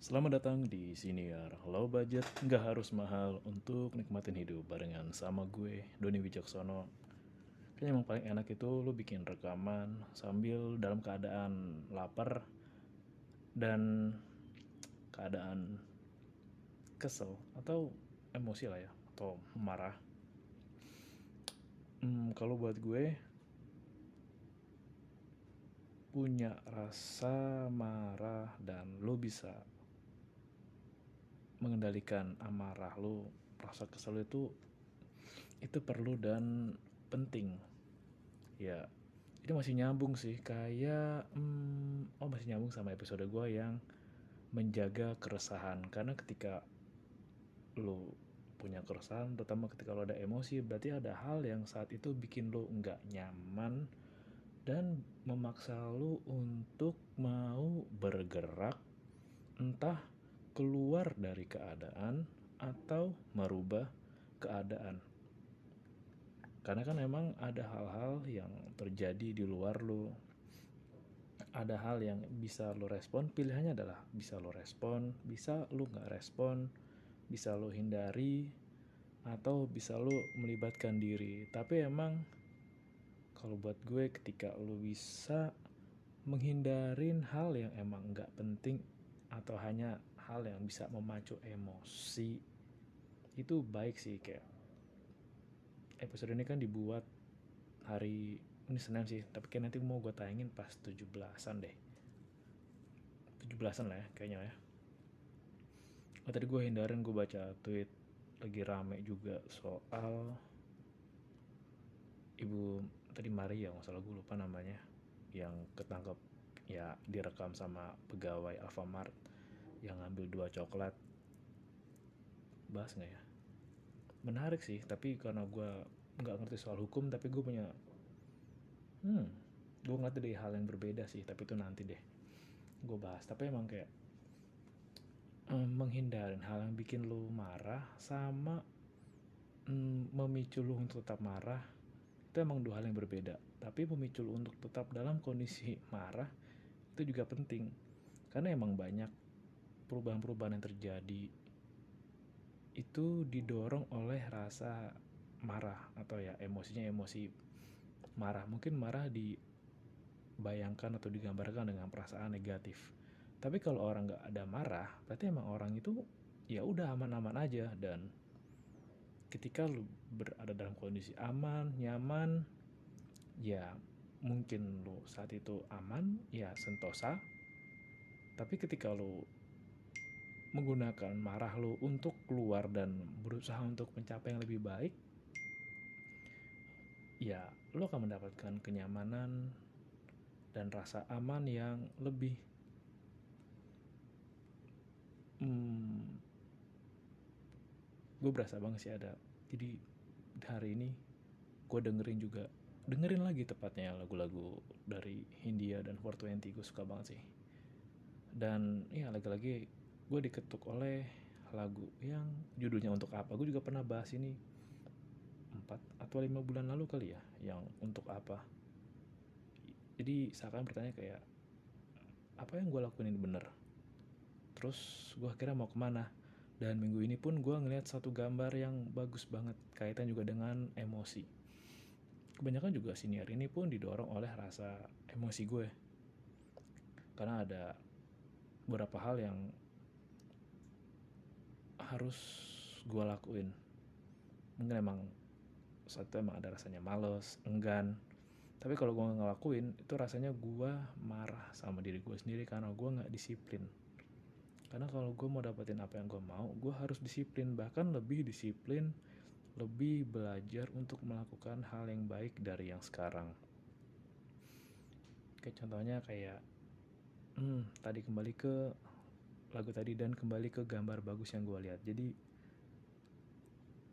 Selamat datang di Siniar Low Budget Nggak harus mahal untuk nikmatin hidup Barengan sama gue, Doni Wijaksono Kayaknya emang paling enak itu lu bikin rekaman Sambil dalam keadaan lapar Dan keadaan kesel Atau emosi lah ya Atau marah. Hmm, Kalau buat gue punya rasa marah dan lo bisa mengendalikan amarah lo rasa kesel itu itu perlu dan penting. Ya ini masih nyambung sih kayak hmm, oh masih nyambung sama episode gue yang menjaga keresahan. Karena ketika lo punya keresahan terutama ketika lo ada emosi berarti ada hal yang saat itu bikin lo nggak nyaman dan memaksa lu untuk mau bergerak entah keluar dari keadaan atau merubah keadaan. Karena kan emang ada hal-hal yang terjadi di luar lu. Ada hal yang bisa lu respon, pilihannya adalah bisa lu respon, bisa lu nggak respon, bisa lu hindari, atau bisa lu melibatkan diri. Tapi emang kalau buat gue ketika lo bisa menghindarin hal yang emang nggak penting atau hanya hal yang bisa memacu emosi itu baik sih kayak episode ini kan dibuat hari ini Senin sih tapi kayak nanti mau gue tayangin pas 17-an deh. 17-an lah ya kayaknya ya. Oh, tadi gue hindarin gue baca tweet lagi rame juga soal ibu tadi Maria masalah gue lupa namanya yang ketangkep ya direkam sama pegawai Alfamart yang ngambil dua coklat. Bahas nggak ya? Menarik sih tapi karena gue nggak ngerti soal hukum tapi gue punya hmm gue ngerti dari hal yang berbeda sih tapi itu nanti deh gue bahas. Tapi emang kayak um, menghindarin hal yang bikin lo marah sama um, memicu lo untuk tetap marah itu emang dua hal yang berbeda. Tapi pemicu untuk tetap dalam kondisi marah itu juga penting. Karena emang banyak perubahan-perubahan yang terjadi itu didorong oleh rasa marah atau ya emosinya emosi marah. Mungkin marah dibayangkan atau digambarkan dengan perasaan negatif. Tapi kalau orang nggak ada marah berarti emang orang itu ya udah aman-aman aja. Dan ketika lu berada dalam kondisi aman, nyaman, ya mungkin lu saat itu aman, ya sentosa. Tapi ketika lu menggunakan marah lu untuk keluar dan berusaha untuk mencapai yang lebih baik, ya lu akan mendapatkan kenyamanan dan rasa aman yang lebih hmm, gue berasa banget sih ada. Jadi hari ini gue dengerin juga dengerin lagi tepatnya lagu-lagu dari Hindia dan 420 gue suka banget sih. Dan ya lagi-lagi gue diketuk oleh lagu yang judulnya untuk apa gue juga pernah bahas ini 4 atau 5 bulan lalu kali ya yang untuk apa jadi seakan bertanya kayak apa yang gue lakuin ini bener terus gue akhirnya mau ke mana dan minggu ini pun gue ngeliat satu gambar yang bagus banget kaitan juga dengan emosi. Kebanyakan juga senior ini pun didorong oleh rasa emosi gue. Karena ada beberapa hal yang harus gue lakuin. Mungkin emang satu emang ada rasanya males, enggan. Tapi kalau gue ngelakuin itu rasanya gue marah sama diri gue sendiri karena gue nggak disiplin karena kalau gue mau dapetin apa yang gue mau gue harus disiplin bahkan lebih disiplin lebih belajar untuk melakukan hal yang baik dari yang sekarang kayak contohnya kayak hmm, tadi kembali ke lagu tadi dan kembali ke gambar bagus yang gue lihat. Jadi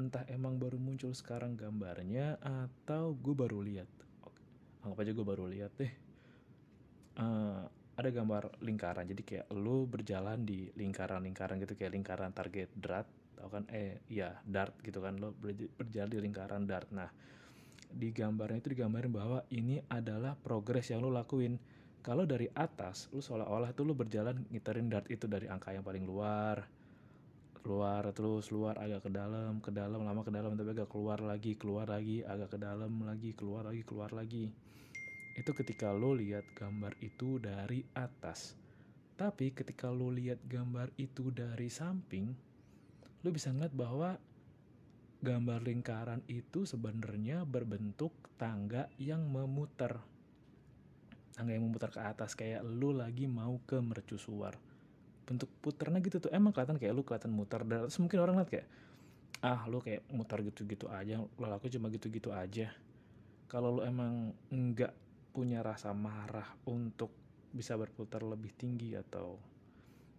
entah emang baru muncul sekarang gambarnya atau gue baru lihat. Anggap aja gue baru lihat deh. Uh, ada gambar lingkaran. Jadi kayak lu berjalan di lingkaran-lingkaran gitu kayak lingkaran target dart tau kan? Eh ya dart gitu kan. Lo berjalan di lingkaran dart. Nah di gambarnya itu digambarin bahwa ini adalah progres yang lo lakuin kalau dari atas lu seolah-olah tuh lu berjalan ngiterin dart itu dari angka yang paling luar. Keluar terus luar agak ke dalam ke dalam lama ke dalam tapi agak keluar lagi keluar lagi agak ke dalam lagi keluar lagi keluar lagi. Itu ketika lo lihat gambar itu dari atas. Tapi ketika lo lihat gambar itu dari samping lo bisa ngeliat bahwa gambar lingkaran itu sebenarnya berbentuk tangga yang memutar tangga yang memutar ke atas kayak lo lagi mau ke mercusuar bentuk puternya gitu tuh emang kelihatan kayak lu kelihatan muter. Dan terus mungkin orang lihat kayak ah lu kayak muter gitu-gitu aja laku cuma gitu-gitu aja. Kalau lu emang nggak punya rasa marah untuk bisa berputar lebih tinggi atau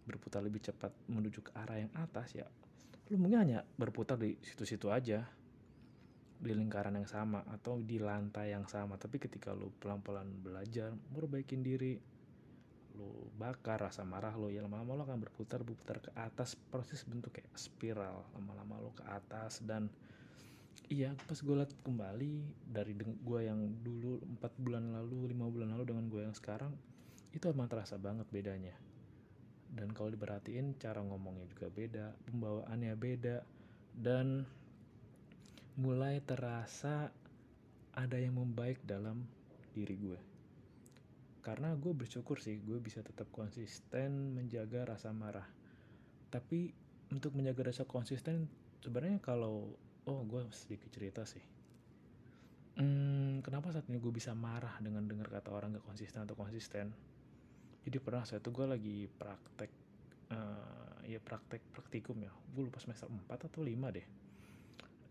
berputar lebih cepat menuju ke arah yang atas ya lu mungkin hanya berputar di situ-situ aja di lingkaran yang sama atau di lantai yang sama. Tapi ketika lu pelan-pelan belajar merbaikin diri lo bakar rasa marah lo ya lama-lama lo akan berputar berputar ke atas. Proses bentuk kayak spiral lama-lama lo ke atas. Dan iya pas gue liat kembali dari gue yang dulu empat bulan lalu lima bulan lalu dengan gue yang sekarang itu emang terasa banget bedanya. Dan kalau diperhatiin cara ngomongnya juga beda pembawaannya beda dan mulai terasa ada yang membaik dalam diri gue. Karena gue bersyukur sih gue bisa tetap konsisten menjaga rasa marah. Tapi untuk menjaga rasa konsisten sebenarnya kalau oh gue sedikit cerita sih. Hmm, kenapa saat ini gue bisa marah dengan dengar kata orang gak konsisten atau konsisten? Jadi pernah saya tuh gue lagi praktek uh, ya praktek praktikum ya. Gue lupa semester 4 atau 5 deh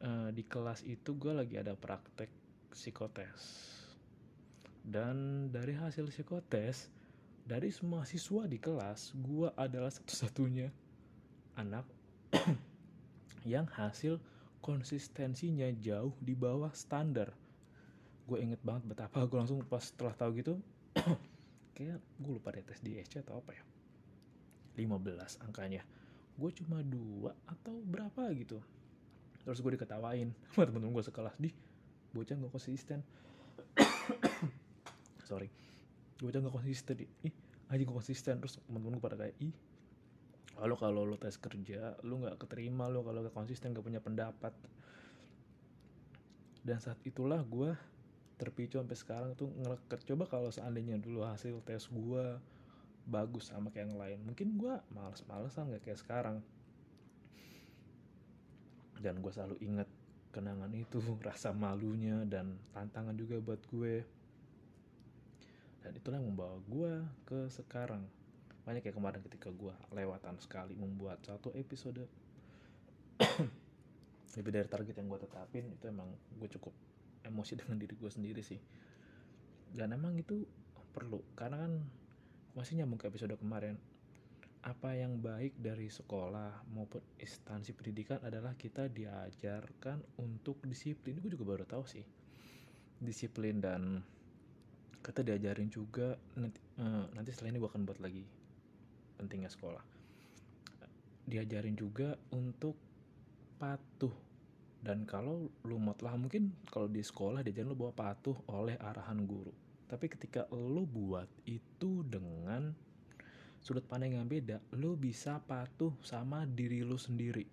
uh, di kelas itu gue lagi ada praktek psikotes. Dan dari hasil psikotes dari semua siswa di kelas gue adalah satu-satunya anak yang hasil konsistensinya jauh di bawah standar. Gue inget banget betapa gue langsung pas setelah tahu gitu kayak gue lupa deh tes di SC atau apa ya. 15 angkanya. Gue cuma dua atau berapa gitu terus gue diketawain sama temen-temen gue sekelas di bocah gak konsisten. Sorry. Aja nggak konsisten ih aja gue konsisten. Terus temen-temen gue pada kayak ih kalau kalau lo tes kerja lo nggak keterima lo kalau gak konsisten gak punya pendapat. Dan saat itulah gue terpicu sampai sekarang tuh ngeleket coba kalau seandainya dulu hasil tes gue bagus sama kayak yang lain mungkin gue males-malesan gak kayak sekarang dan gue selalu inget kenangan itu rasa malunya dan tantangan juga buat gue. Dan itulah yang membawa gue ke sekarang. Banyak kayak kemarin ketika gue lewatan sekali membuat satu episode. Lebih dari target yang gue tetapin itu emang gue cukup emosi dengan diri gue sendiri sih. Dan emang itu perlu karena kan masih nyambung ke episode kemarin apa yang baik dari sekolah maupun instansi pendidikan adalah kita diajarkan untuk disiplin. Gue juga baru tahu sih disiplin dan kita diajarin juga nanti, uh, nanti setelah ini gue akan buat lagi pentingnya sekolah. Diajarin juga untuk patuh. Dan kalau lu mau telah mungkin kalau di sekolah diajarin lu bawa patuh oleh arahan guru. Tapi ketika lu buat itu dengan sudut pandang yang beda lu bisa patuh sama diri lu sendiri.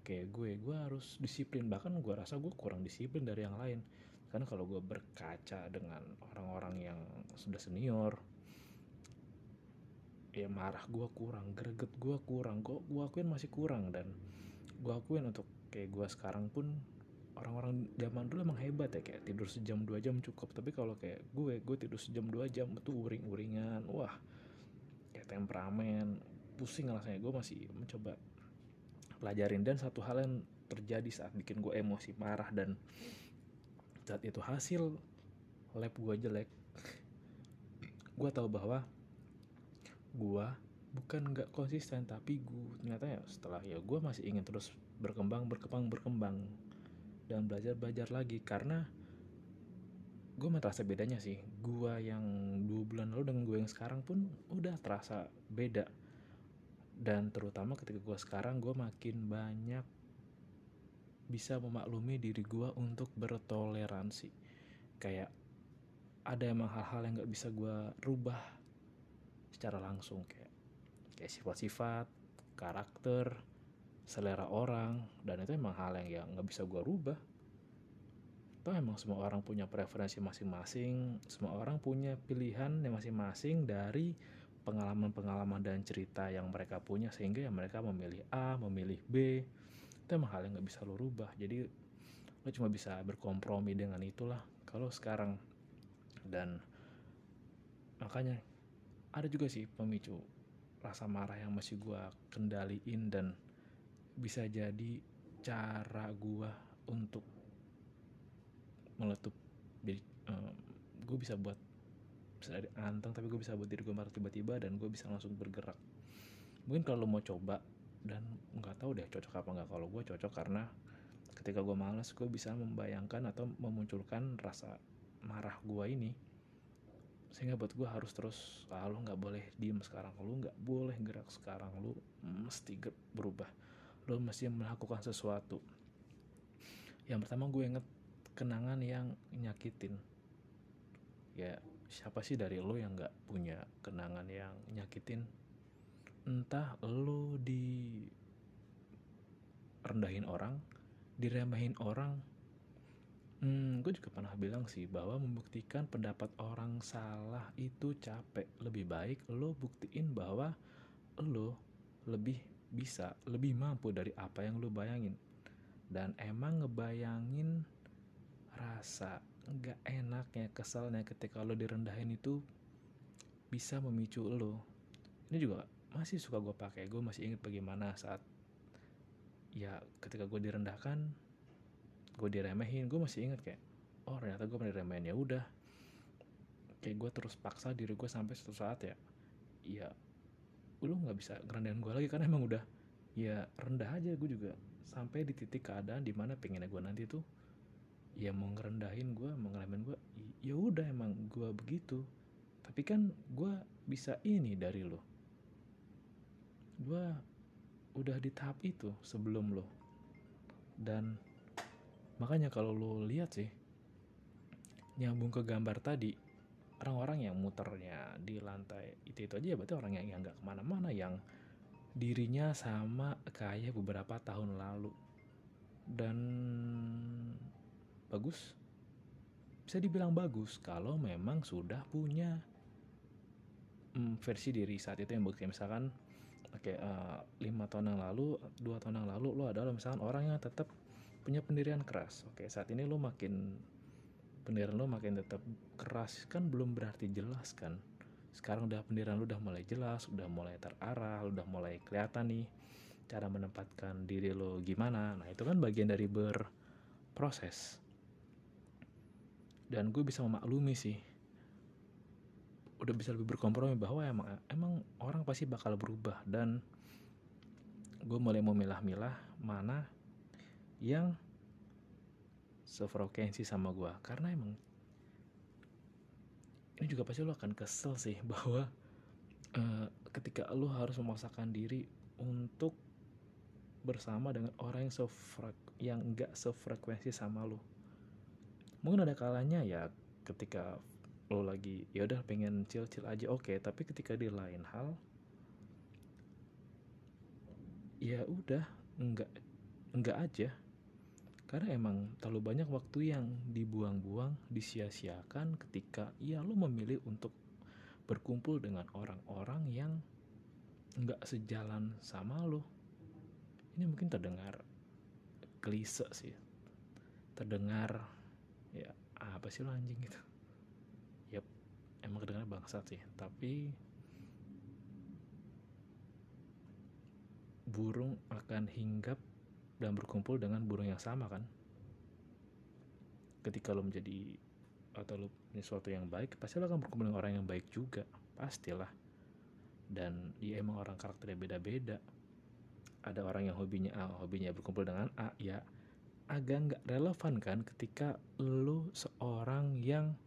Kayak gue gue harus disiplin. Bahkan gue rasa gue kurang disiplin dari yang lain. Karena kalau gue berkaca dengan orang-orang yang sudah senior ya marah gue kurang greget gue kurang kok gue akuin masih kurang. Dan gue akuin untuk kayak gue sekarang pun orang-orang zaman dulu emang hebat ya kayak tidur sejam dua jam cukup. Tapi kalau kayak gue gue tidur sejam dua jam itu uring-uringan. Wah temperamen pusing rasanya. Gue masih mencoba pelajarin. Dan satu hal yang terjadi saat bikin gue emosi marah dan saat itu hasil lab gue jelek gue tahu bahwa gue bukan nggak konsisten tapi gue ternyata ya setelah ya gue masih ingin terus berkembang berkembang berkembang dan belajar belajar lagi. Karena gue merasa bedanya sih. Gue yang dua bulan lalu dengan gue yang sekarang pun udah terasa beda. Dan terutama ketika gue sekarang gue makin banyak bisa memaklumi diri gue untuk bertoleransi. Kayak ada emang hal-hal yang nggak bisa gue rubah secara langsung. Kayak kayak sifat-sifat karakter selera orang dan itu emang hal yang nggak bisa gue rubah toh emang semua orang punya preferensi masing-masing? Semua orang punya pilihan yang masing-masing dari pengalaman-pengalaman dan cerita yang mereka punya sehingga ya mereka memilih A memilih B. Itu emang hal yang nggak bisa lo rubah. Jadi lo cuma bisa berkompromi dengan itulah. Kalau sekarang dan makanya ada juga sih pemicu rasa marah yang masih gue kendaliin dan bisa jadi cara gue untuk meletup jadi um, gue bisa buat bisa anteng tapi gue bisa buat diri gue marah tiba-tiba dan gue bisa langsung bergerak. Mungkin kalau lo mau coba dan nggak tahu deh cocok apa nggak kalau gue cocok karena ketika gue malas gue bisa membayangkan atau memunculkan rasa marah gue ini. Sehingga buat gue harus terus ah, lo nggak boleh diem sekarang lo nggak boleh gerak sekarang lo mesti berubah. Lo mesti melakukan sesuatu. Yang pertama gue inget kenangan yang nyakitin. Ya siapa sih dari lo yang nggak punya kenangan yang nyakitin? Entah lo di rendahin orang diremehin orang. Hmm, gue juga pernah bilang sih bahwa membuktikan pendapat orang salah itu capek. Lebih baik lo buktiin bahwa lo lebih bisa lebih mampu dari apa yang lo bayangin. Dan emang ngebayangin rasa nggak enaknya kesalnya ketika lo direndahin itu bisa memicu lo. Ini juga masih suka gue pakai gue masih inget bagaimana saat ya ketika gue direndahkan gue diremehin gue masih inget kayak oh ternyata gue pernah diremehin. Ya udah. Kayak gue terus paksa diri gue sampai suatu saat ya ya lu nggak bisa ngerendahin gue lagi karena emang udah. Ya rendah aja gue juga sampai di titik keadaan di mana pengennya gue nanti tuh ya mau ngerendahin gue mau ngeremehin gue ya udah emang gue begitu. Tapi kan gue bisa ini dari lo. Gue udah di tahap itu sebelum lo. Dan makanya kalau lo lihat sih nyambung ke gambar tadi orang-orang yang muternya di lantai itu itu aja berarti orang yang nggak ke mana-mana yang dirinya sama kayak beberapa tahun lalu. Dan bagus? Bisa dibilang bagus kalau memang sudah punya mm, versi diri saat itu yang bukti misalkan oke okay, uh, lima tahun yang lalu dua tahun yang lalu lo adalah misalkan orang yang tetap punya pendirian keras. Oke okay, saat ini lo makin pendirian lo makin tetap keras. Kan belum berarti jelas kan? Sekarang udah pendirian lo udah mulai jelas udah mulai terarah udah mulai kelihatan nih cara menempatkan diri lo gimana. Nah itu kan bagian dari berproses dan gue bisa memaklumi sih. Udah bisa lebih berkompromi bahwa emang emang orang pasti bakal berubah. Dan gue mulai memilah-milah mana yang sefrekuensi sama gue. Karena emang ini juga pasti lo akan kesel sih bahwa uh, ketika lo harus memaksakan diri untuk bersama dengan orang yang sefrek yang enggak sefrekuensi sama lo mungkin ada kalanya ya ketika lo lagi ya udah pengen chill chill aja oke. Okay. tapi ketika di lain hal ya udah enggak enggak aja. Karena emang terlalu banyak waktu yang dibuang-buang disia-siakan ketika ya lo memilih untuk berkumpul dengan orang-orang yang enggak sejalan sama lo. Ini mungkin terdengar klise sih. Terdengar ya apa sih lo anjing gitu? Yep emang kedengarannya bangsat sih tapi burung akan hinggap dan berkumpul dengan burung yang sama kan? Ketika lo menjadi atau lo punya sesuatu yang baik pasti lo akan berkumpul dengan orang yang baik juga pastilah. Dan dia emang orang karakternya beda-beda. Ada orang yang hobinya A hobinya berkumpul dengan A ya agak nggak relevan kan ketika lo seorang yang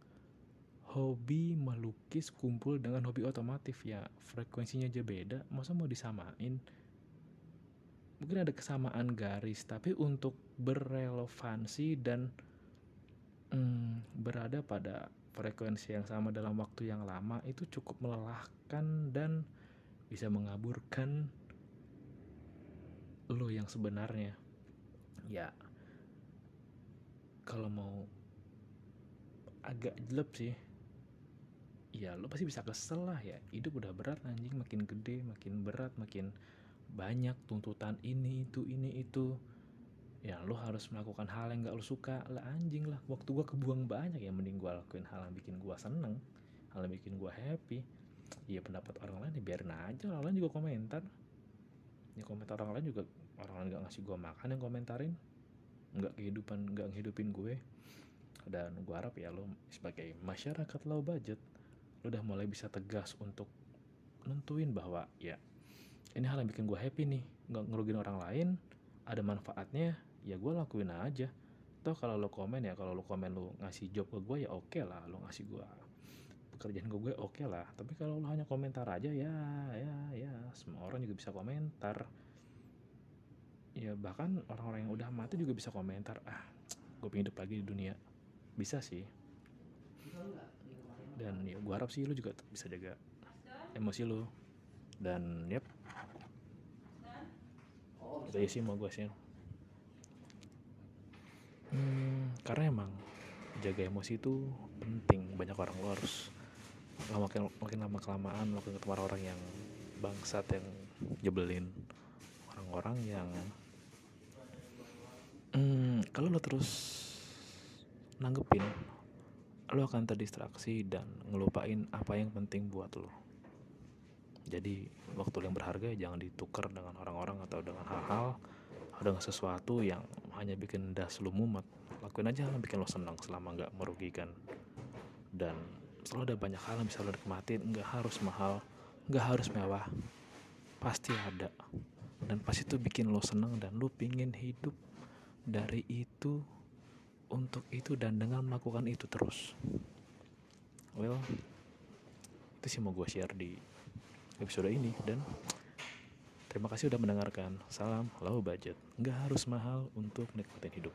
hobi melukis kumpul dengan hobi otomotif. Ya frekuensinya aja beda. Masa mau disamain? Mungkin ada kesamaan garis tapi untuk berrelevansi dan hmm, berada pada frekuensi yang sama dalam waktu yang lama itu cukup melelahkan dan bisa mengaburkan lo yang sebenarnya. Ya kalau mau agak jelek sih ya lo pasti bisa kesel lah ya. Hidup udah berat anjing makin gede makin berat makin banyak tuntutan ini itu ini itu. Ya lo harus melakukan hal yang gak lo suka lah anjing lah. Waktu gua kebuang banyak ya mending gua lakuin hal yang bikin gua seneng hal yang bikin gua happy. Ya pendapat orang lain ya biarin aja orang lain juga komentar. Ya komentar orang lain juga orang lain gak ngasih gua makan yang komentarin nggak kehidupan nggak ngehidupin gue. Dan gua harap ya lo sebagai masyarakat low budget lo udah mulai bisa tegas untuk nentuin bahwa ya ini hal yang bikin gue happy nih nggak ngerugin orang lain ada manfaatnya ya gue lakuin aja. Toh kalau lo komen ya kalau lo komen lo ngasih job ke gue ya oke okay lah lo ngasih gue pekerjaan ke gue oke okay lah. Tapi kalau lo hanya komentar aja ya ya ya semua orang juga bisa komentar ya bahkan orang-orang yang udah mati juga bisa komentar ah gue pengen hidup lagi di dunia. Bisa sih. Dan ya gue harap sih lo juga bisa jaga emosi lo dan yep. Itu aja sih mau gue sih hmm, karena emang jaga emosi itu penting. Banyak orang lo harus makin makin lama kelamaan makin ketemu orang yang bangsat yang jebelin orang-orang yang hmm, kalau lo terus nanggepin lo akan terdistraksi dan ngelupain apa yang penting buat lo. Jadi waktu yang berharga jangan ditukar dengan orang-orang atau dengan hal-hal dengan sesuatu yang hanya bikin das lu mumet. Lakuin aja yang bikin lo senang selama nggak merugikan. Dan selalu ada banyak hal yang bisa lo nikmatin. Nggak harus mahal nggak harus mewah. Pasti ada dan pasti itu bikin lo senang dan lo pingin hidup dari itu untuk itu dan dengan melakukan itu terus well itu sih mau gue share di episode ini dan terima kasih udah mendengarkan. Salam low budget. Nggak harus mahal untuk nikmatin hidup.